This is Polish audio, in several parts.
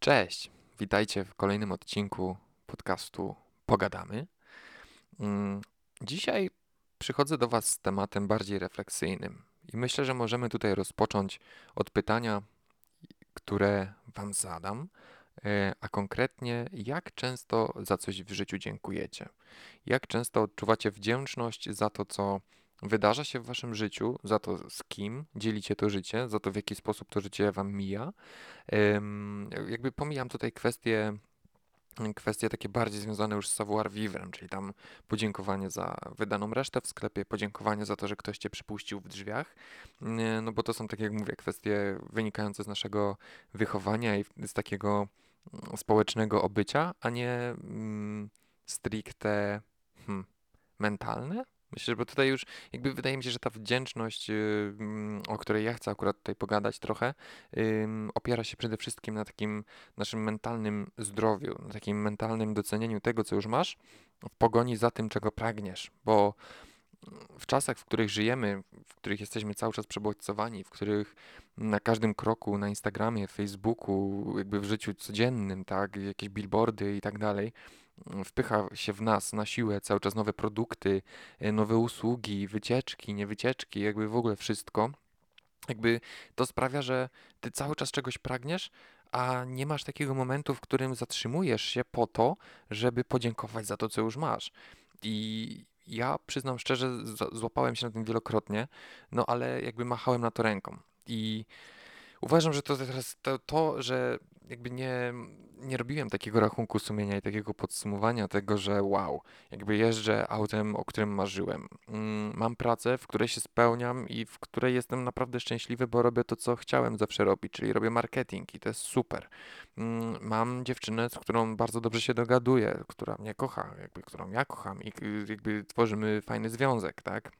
Cześć, witajcie w kolejnym odcinku podcastu Pogadamy. Mm, Dzisiaj przychodzę do Was z tematem bardziej refleksyjnym i myślę, że możemy tutaj rozpocząć od pytania, które Wam zadam, e, a konkretnie jak często za coś w życiu dziękujecie? Jak często odczuwacie wdzięczność za to, co wydarza się w Waszym życiu, za to, z kim dzielicie to życie, za to, w jaki sposób to życie Wam mija? Jakby pomijam tutaj kwestie, kwestie takie bardziej związane już z savoir vivrem, czyli tam podziękowanie za wydaną resztę w sklepie, podziękowanie za to, że ktoś cię przypuścił w drzwiach, no bo to są, tak jak mówię, kwestie wynikające z naszego wychowania i z takiego mm, społecznego obycia, a nie mm, stricte hmm, mentalne. Myślę, bo tutaj już jakby wydaje mi się, że ta wdzięczność, y, mm, o której ja chcę akurat tutaj pogadać trochę, opiera się przede wszystkim na takim naszym mentalnym zdrowiu, na takim mentalnym docenieniu tego, co już masz, w pogoni za tym, czego pragniesz, bo w czasach, w których żyjemy, w których jesteśmy cały czas przebodźcowani, w których na każdym kroku na Instagramie, Facebooku, jakby w życiu codziennym, tak, jakieś billboardy i tak dalej, wpycha się w nas na siłę cały czas nowe produkty, e, nowe usługi, wycieczki, niewycieczki, jakby w ogóle wszystko. Jakby to sprawia, że ty cały czas czegoś pragniesz, a nie masz takiego momentu, w którym zatrzymujesz się po to, żeby podziękować za to, co już masz. I ja przyznam szczerze, złapałem się na tym wielokrotnie, no ale jakby machałem na to ręką. I Uważam, że to teraz to, to, że jakby nie, nie robiłem takiego rachunku sumienia i takiego podsumowania tego, że wow, jakby jeżdżę autem, o którym marzyłem. Mm, Mam pracę, w której się spełniam i w której jestem naprawdę szczęśliwy, bo robię to, co chciałem zawsze robić, czyli robię marketing i to jest super. Mm, Mam dziewczynę, z którą bardzo dobrze się dogaduję, która mnie kocha, jakby, którą ja kocham i y, jakby tworzymy fajny związek, tak?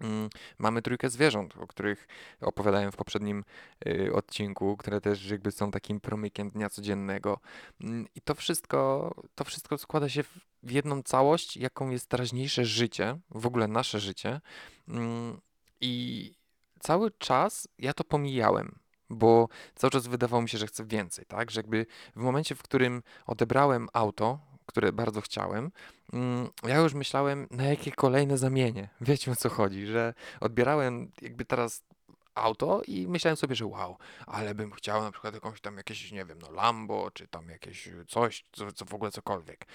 Mm, Mamy trójkę zwierząt, o których opowiadałem w poprzednim y, odcinku, które też jakby są takim promykiem dnia codziennego. Mm, I to wszystko, to wszystko składa się w jedną całość, jaką jest teraźniejsze życie, w ogóle nasze życie. Mm, I cały czas ja to pomijałem. Bo cały czas wydawało mi się, że chcę więcej, tak? Że jakby w momencie, w którym odebrałem auto, które bardzo chciałem, Mm, ja już myślałem, na jakie kolejne zamienię. Wiecie o co chodzi, że odbierałem jakby teraz auto i myślałem sobie, że wow, ale bym chciał na przykład jakąś tam jakieś, nie wiem, no Lambo, czy tam jakieś coś, co, co w ogóle cokolwiek.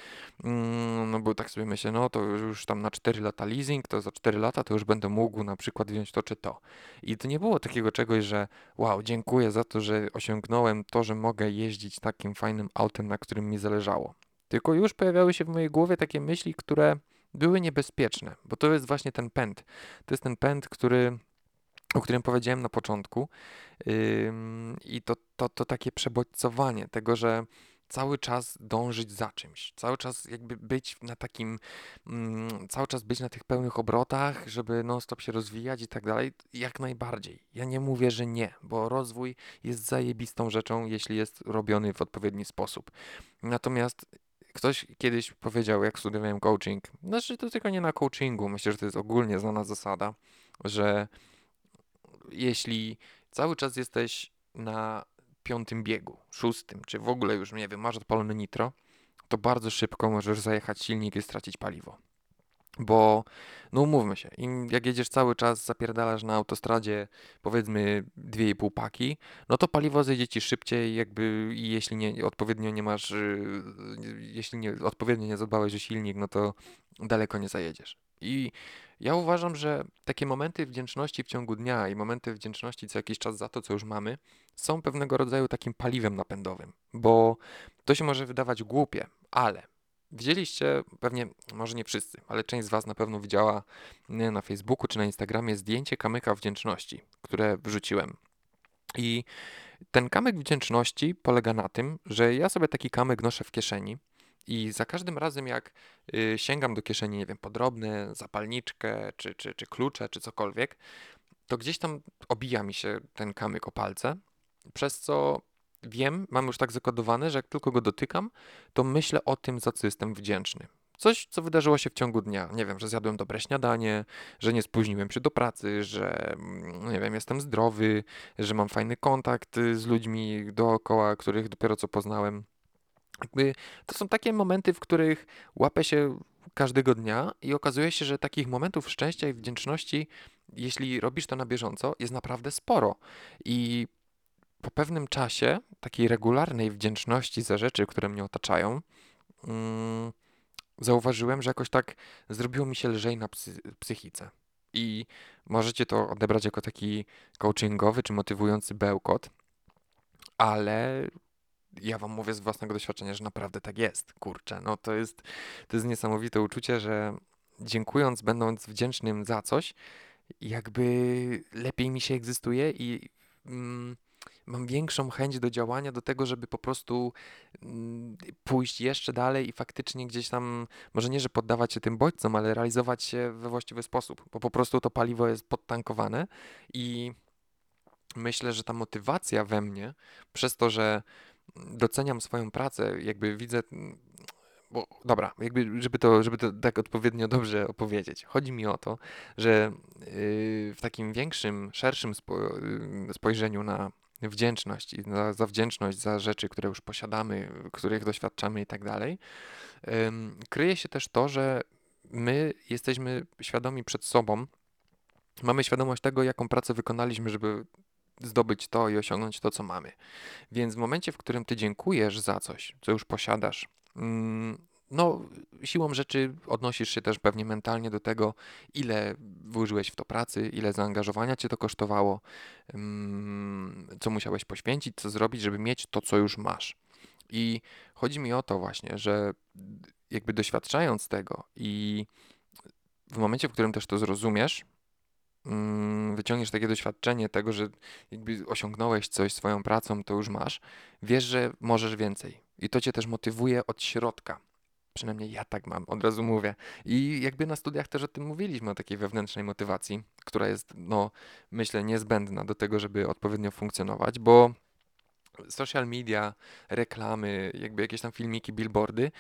Mm, No bo tak sobie myślę, no to już tam na 4 lata leasing, to za 4 lata to już będę mógł na przykład wziąć to czy to. I to nie było takiego czegoś, że wow, dziękuję za to, że osiągnąłem to, że mogę jeździć takim fajnym autem, na którym mi zależało. Tylko już pojawiały się w mojej głowie takie myśli, które były niebezpieczne, bo to jest właśnie ten pęd. To jest ten pęd, który, o którym powiedziałem na początku. Ym, I to, to, to takie przebodźcowanie tego, że cały czas dążyć za czymś, cały czas jakby być na takim, mm, cały czas być na tych pełnych obrotach, żeby non-stop się rozwijać i tak dalej, jak najbardziej. Ja nie mówię, że nie, bo rozwój jest zajebistą rzeczą, jeśli jest robiony w odpowiedni sposób. Natomiast Ktoś kiedyś powiedział, jak studiowałem coaching, znaczy to tylko nie na coachingu, myślę, że to jest ogólnie znana zasada, że jeśli cały czas jesteś na piątym biegu, szóstym, czy w ogóle już, nie wiem, masz odpalone nitro, to bardzo szybko możesz zajechać silnik i stracić paliwo. Bo, no umówmy się, im jak jedziesz cały czas, zapierdalasz na autostradzie powiedzmy 2,5 paki, no to paliwo zejdzie ci szybciej, jakby i jeśli nie odpowiednio nie masz, yy, jeśli nie odpowiednio nie zadbałeś o silnik, no to daleko nie zajedziesz. I ja uważam, że takie momenty wdzięczności w ciągu dnia i momenty wdzięczności co jakiś czas za to, co już mamy, są pewnego rodzaju takim paliwem napędowym, bo to się może wydawać głupie, ale Widzieliście pewnie, może nie wszyscy, ale część z Was na pewno widziała na Facebooku czy na Instagramie zdjęcie kamyka wdzięczności, które wrzuciłem. I ten kamyk wdzięczności polega na tym, że ja sobie taki kamyk noszę w kieszeni i za każdym razem, jak y, sięgam do kieszeni, nie wiem, podrobny, zapalniczkę, czy, czy, czy klucze, czy cokolwiek, to gdzieś tam obija mi się ten kamyk o palce, przez co wiem, mam już tak zakodowane, że jak tylko go dotykam, to myślę o tym, za co jestem wdzięczny. Coś, co wydarzyło się w ciągu dnia. Nie wiem, że zjadłem dobre śniadanie, że nie spóźniłem się do pracy, że mm, nie wiem, jestem zdrowy, że mam fajny kontakt z ludźmi dookoła, których dopiero co poznałem. Jakby to są takie momenty, w których łapę się każdego dnia i okazuje się, że takich momentów szczęścia i wdzięczności, jeśli robisz to na bieżąco, jest naprawdę sporo. I po pewnym czasie takiej regularnej wdzięczności za rzeczy, które mnie otaczają, mm, zauważyłem, że jakoś tak zrobiło mi się lżej na psy psychice. I możecie to odebrać jako taki coachingowy czy motywujący bełkot, ale ja wam mówię z własnego doświadczenia, że naprawdę tak jest. Kurczę, no to jest, to jest niesamowite uczucie, że dziękując, będąc wdzięcznym za coś, jakby lepiej mi się egzystuje i mm, mam większą chęć do działania, do tego, żeby po prostu mm, pójść jeszcze dalej i faktycznie gdzieś tam, może nie, że poddawać się tym bodźcom, ale realizować się we właściwy sposób, bo po prostu to paliwo jest podtankowane i myślę, że ta motywacja we mnie, przez to, że doceniam swoją pracę, jakby widzę, bo dobra, jakby żeby to, żeby to tak odpowiednio dobrze opowiedzieć. Chodzi mi o to, że yy, w takim większym, szerszym spo, yy, spojrzeniu na wdzięczność i za, za wdzięczność za rzeczy, które już posiadamy, których doświadczamy i tak dalej, kryje się też to, że my jesteśmy świadomi przed sobą, mamy świadomość tego, jaką pracę wykonaliśmy, żeby zdobyć to i osiągnąć to, co mamy. Więc w momencie, w którym ty dziękujesz za coś, co już posiadasz, no, siłą rzeczy odnosisz się też pewnie mentalnie do tego, ile włożyłeś w to pracy, ile zaangażowania cię to kosztowało, mm, co musiałeś poświęcić, co zrobić, żeby mieć to, co już masz. I chodzi mi o to właśnie, że jakby doświadczając tego i w momencie, w którym też to zrozumiesz, mm, wyciągniesz takie doświadczenie tego, że jakby osiągnąłeś coś swoją pracą, to już masz, wiesz, że możesz więcej. I to cię też motywuje od środka. Przynajmniej ja tak mam, od razu mówię. I jakby na studiach też o tym mówiliśmy, o takiej wewnętrznej motywacji, która jest, no, myślę, niezbędna do tego, żeby odpowiednio funkcjonować, bo social media, reklamy, jakby jakieś tam filmiki, billboardy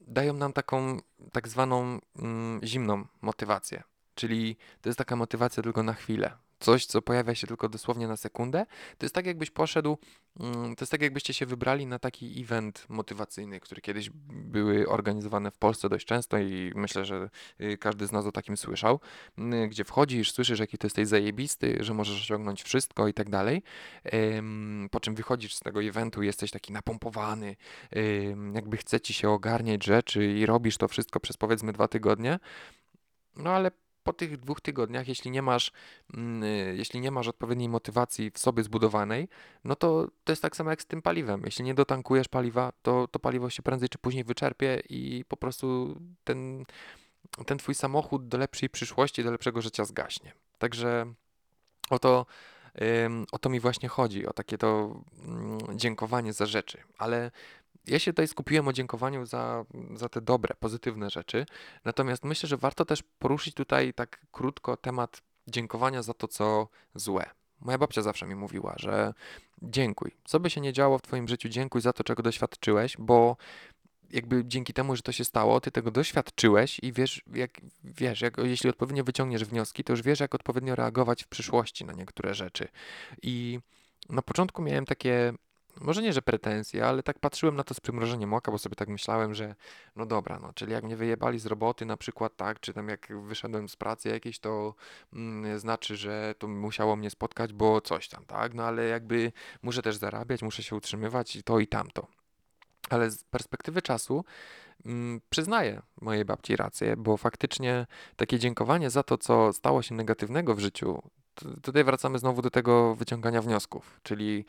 dają nam taką tak zwaną mm, zimną motywację. Czyli to jest taka motywacja tylko na chwilę coś, co pojawia się tylko dosłownie na sekundę. To jest tak, jakbyś poszedł, mm, to jest tak, jakbyście się wybrali na taki event motywacyjny, który kiedyś były organizowane w Polsce dość często i myślę, że y, każdy z nas o takim słyszał, mm, gdzie wchodzisz, słyszysz, jaki to jesteś zajebisty, że możesz osiągnąć wszystko i tak dalej, po czym wychodzisz z tego eventu, jesteś taki napompowany, jakby chce ci się ogarniać rzeczy i robisz to wszystko przez powiedzmy dwa tygodnie, no ale po tych dwóch tygodniach, jeśli nie masz, mm, y, jeśli nie masz odpowiedniej motywacji w sobie zbudowanej, no to to jest tak samo jak z tym paliwem. Jeśli nie dotankujesz paliwa, to to paliwo się prędzej czy później wyczerpie i po prostu ten, ten twój samochód do lepszej przyszłości, do lepszego życia zgaśnie. Także o to, o to mi właśnie chodzi, o takie to mm, dziękowanie za rzeczy. Ale ja się tutaj skupiłem o dziękowaniu za, za te dobre, pozytywne rzeczy. Natomiast myślę, że warto też poruszyć tutaj tak krótko temat dziękowania za to, co złe. Moja babcia zawsze mi mówiła, że dziękuj. Co by się nie działo w Twoim życiu, dziękuj za to, czego doświadczyłeś, bo jakby dzięki temu, że to się stało, ty tego doświadczyłeś i wiesz, jak, wiesz, jak, jeśli odpowiednio wyciągniesz wnioski, to już wiesz, jak odpowiednio reagować w przyszłości na niektóre rzeczy. I na początku miałem takie może nie, że pretensje, ale tak patrzyłem na to z przymrożeniem oka, bo sobie tak myślałem, że no dobra, no, czyli jak mnie wyjebali z roboty na przykład, tak, czy tam jak wyszedłem z pracy jakiejś, to mm, znaczy, że to musiało mnie spotkać, bo coś tam, tak, no ale jakby muszę też zarabiać, muszę się utrzymywać i to i tamto. Ale z perspektywy czasu mm, przyznaję mojej babci rację, bo faktycznie takie dziękowanie za to, co stało się negatywnego w życiu, tutaj wracamy znowu do tego wyciągania wniosków, czyli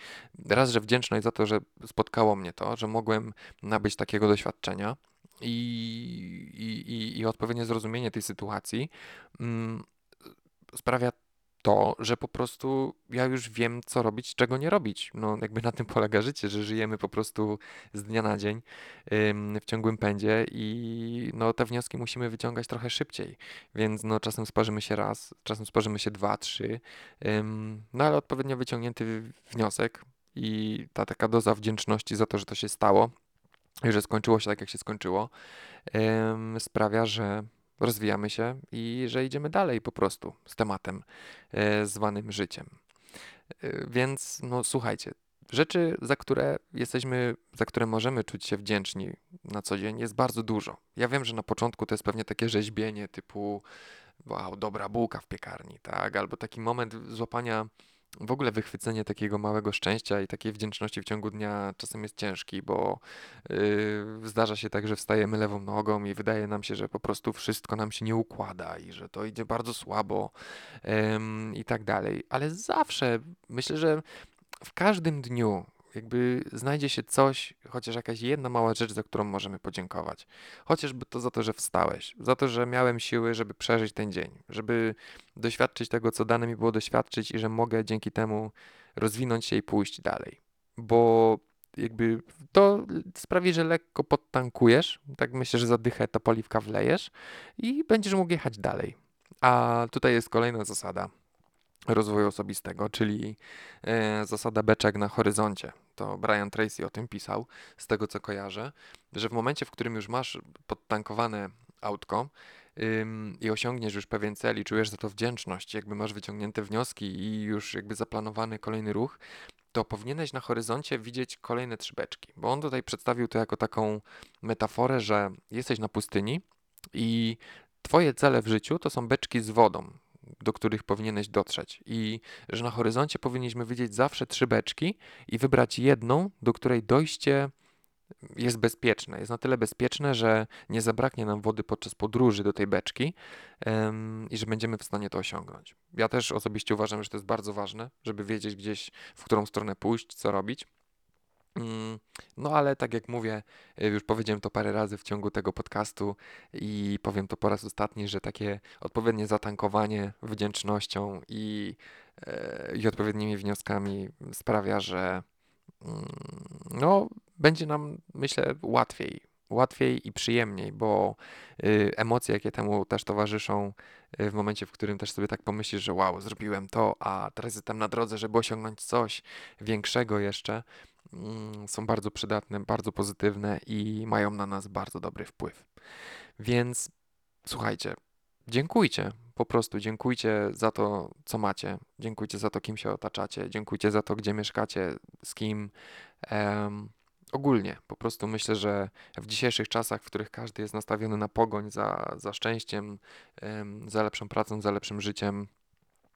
raz, że wdzięczność za to, że spotkało mnie to, że mogłem nabyć takiego doświadczenia i, i, i odpowiednie zrozumienie tej sytuacji mm, sprawia to, że po prostu ja już wiem, co robić, czego nie robić. No, jakby na tym polega życie, że żyjemy po prostu z dnia na dzień w ciągłym pędzie i no, te wnioski musimy wyciągać trochę szybciej. Więc no, czasem sparzymy się raz, czasem sparzymy się dwa, trzy, no ale odpowiednio wyciągnięty wniosek i ta taka doza wdzięczności za to, że to się stało, że skończyło się tak, jak się skończyło, sprawia, że rozwijamy się i że idziemy dalej po prostu z tematem e, zwanym życiem. E, Więc, no słuchajcie, rzeczy, za które jesteśmy, za które możemy czuć się wdzięczni na co dzień, jest bardzo dużo. Ja wiem, że na początku to jest pewnie takie rzeźbienie typu wow, dobra bułka w piekarni, tak? Albo taki moment złapania, w ogóle wychwycenie takiego małego szczęścia i takiej wdzięczności w ciągu dnia czasem jest ciężki, bo yy, zdarza się tak, że wstajemy lewą nogą i wydaje nam się, że po prostu wszystko nam się nie układa i że to idzie bardzo słabo em, i tak dalej. Ale zawsze myślę, że w każdym dniu jakby znajdzie się coś, chociaż jakaś jedna mała rzecz, za którą możemy podziękować. Chociażby to za to, że wstałeś, za to, że miałem siły, żeby przeżyć ten dzień, żeby doświadczyć tego, co dane mi było doświadczyć i że mogę dzięki temu rozwinąć się i pójść dalej. Bo jakby to sprawi, że lekko podtankujesz, tak myślę, że za dychę to paliwka wlejesz i będziesz mógł jechać dalej. A tutaj jest kolejna zasada rozwoju osobistego, czyli e, zasada beczek na horyzoncie. To Brian Tracy o tym pisał, z tego co kojarzę, że w momencie, w którym już masz podtankowane autko ym, i osiągniesz już pewien cel i czujesz za to wdzięczność, jakby masz wyciągnięte wnioski i już jakby zaplanowany kolejny ruch, to powinieneś na horyzoncie widzieć kolejne trzy beczki, bo on tutaj przedstawił to jako taką metaforę, że jesteś na pustyni i twoje cele w życiu to są beczki z wodą, do których powinieneś dotrzeć. I że na horyzoncie powinniśmy widzieć zawsze trzy beczki i wybrać jedną, do której dojście jest bezpieczne. Jest na tyle bezpieczne, że nie zabraknie nam wody podczas podróży do tej beczki em, i że będziemy w stanie to osiągnąć. Ja też osobiście uważam, że to jest bardzo ważne, żeby wiedzieć gdzieś, w którą stronę pójść, co robić. Mm, No ale tak jak mówię, y, już powiedziałem to parę razy w ciągu tego podcastu i powiem to po raz ostatni, że takie odpowiednie zatankowanie wdzięcznością i, e, i odpowiednimi wnioskami sprawia, że mm, no, będzie nam, myślę, łatwiej. Łatwiej i przyjemniej, bo y, emocje, jakie temu też towarzyszą, y, w momencie, w którym też sobie tak pomyślisz, że wow, zrobiłem to, a teraz jestem na drodze, żeby osiągnąć coś większego jeszcze, są bardzo przydatne, bardzo pozytywne i mają na nas bardzo dobry wpływ. Więc słuchajcie, dziękujcie, po prostu dziękujcie za to, co macie, dziękujcie za to, kim się otaczacie, dziękujcie za to, gdzie mieszkacie, z kim. Em, ogólnie, po prostu myślę, że w dzisiejszych czasach, w których każdy jest nastawiony na pogoń za, za szczęściem, em, za lepszą pracą, za lepszym życiem,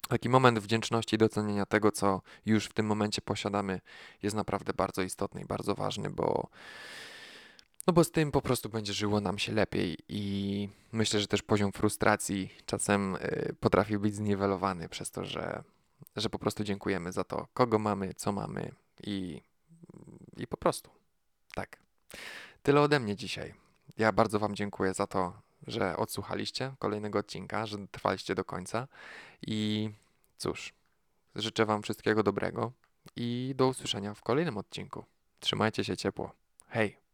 Taki moment wdzięczności i docenienia tego, co już w tym momencie posiadamy, jest naprawdę bardzo istotny i bardzo ważny, bo, no bo z tym po prostu będzie żyło nam się lepiej i myślę, że też poziom frustracji czasem y, potrafi być zniwelowany przez to, że, że po prostu dziękujemy za to, kogo mamy, co mamy i, i po prostu. Tak. Tyle ode mnie dzisiaj. Ja bardzo Wam dziękuję za to, że odsłuchaliście kolejnego odcinka, że trwaliście do końca i cóż, życzę Wam wszystkiego dobrego i do usłyszenia w kolejnym odcinku. Trzymajcie się ciepło. Hej!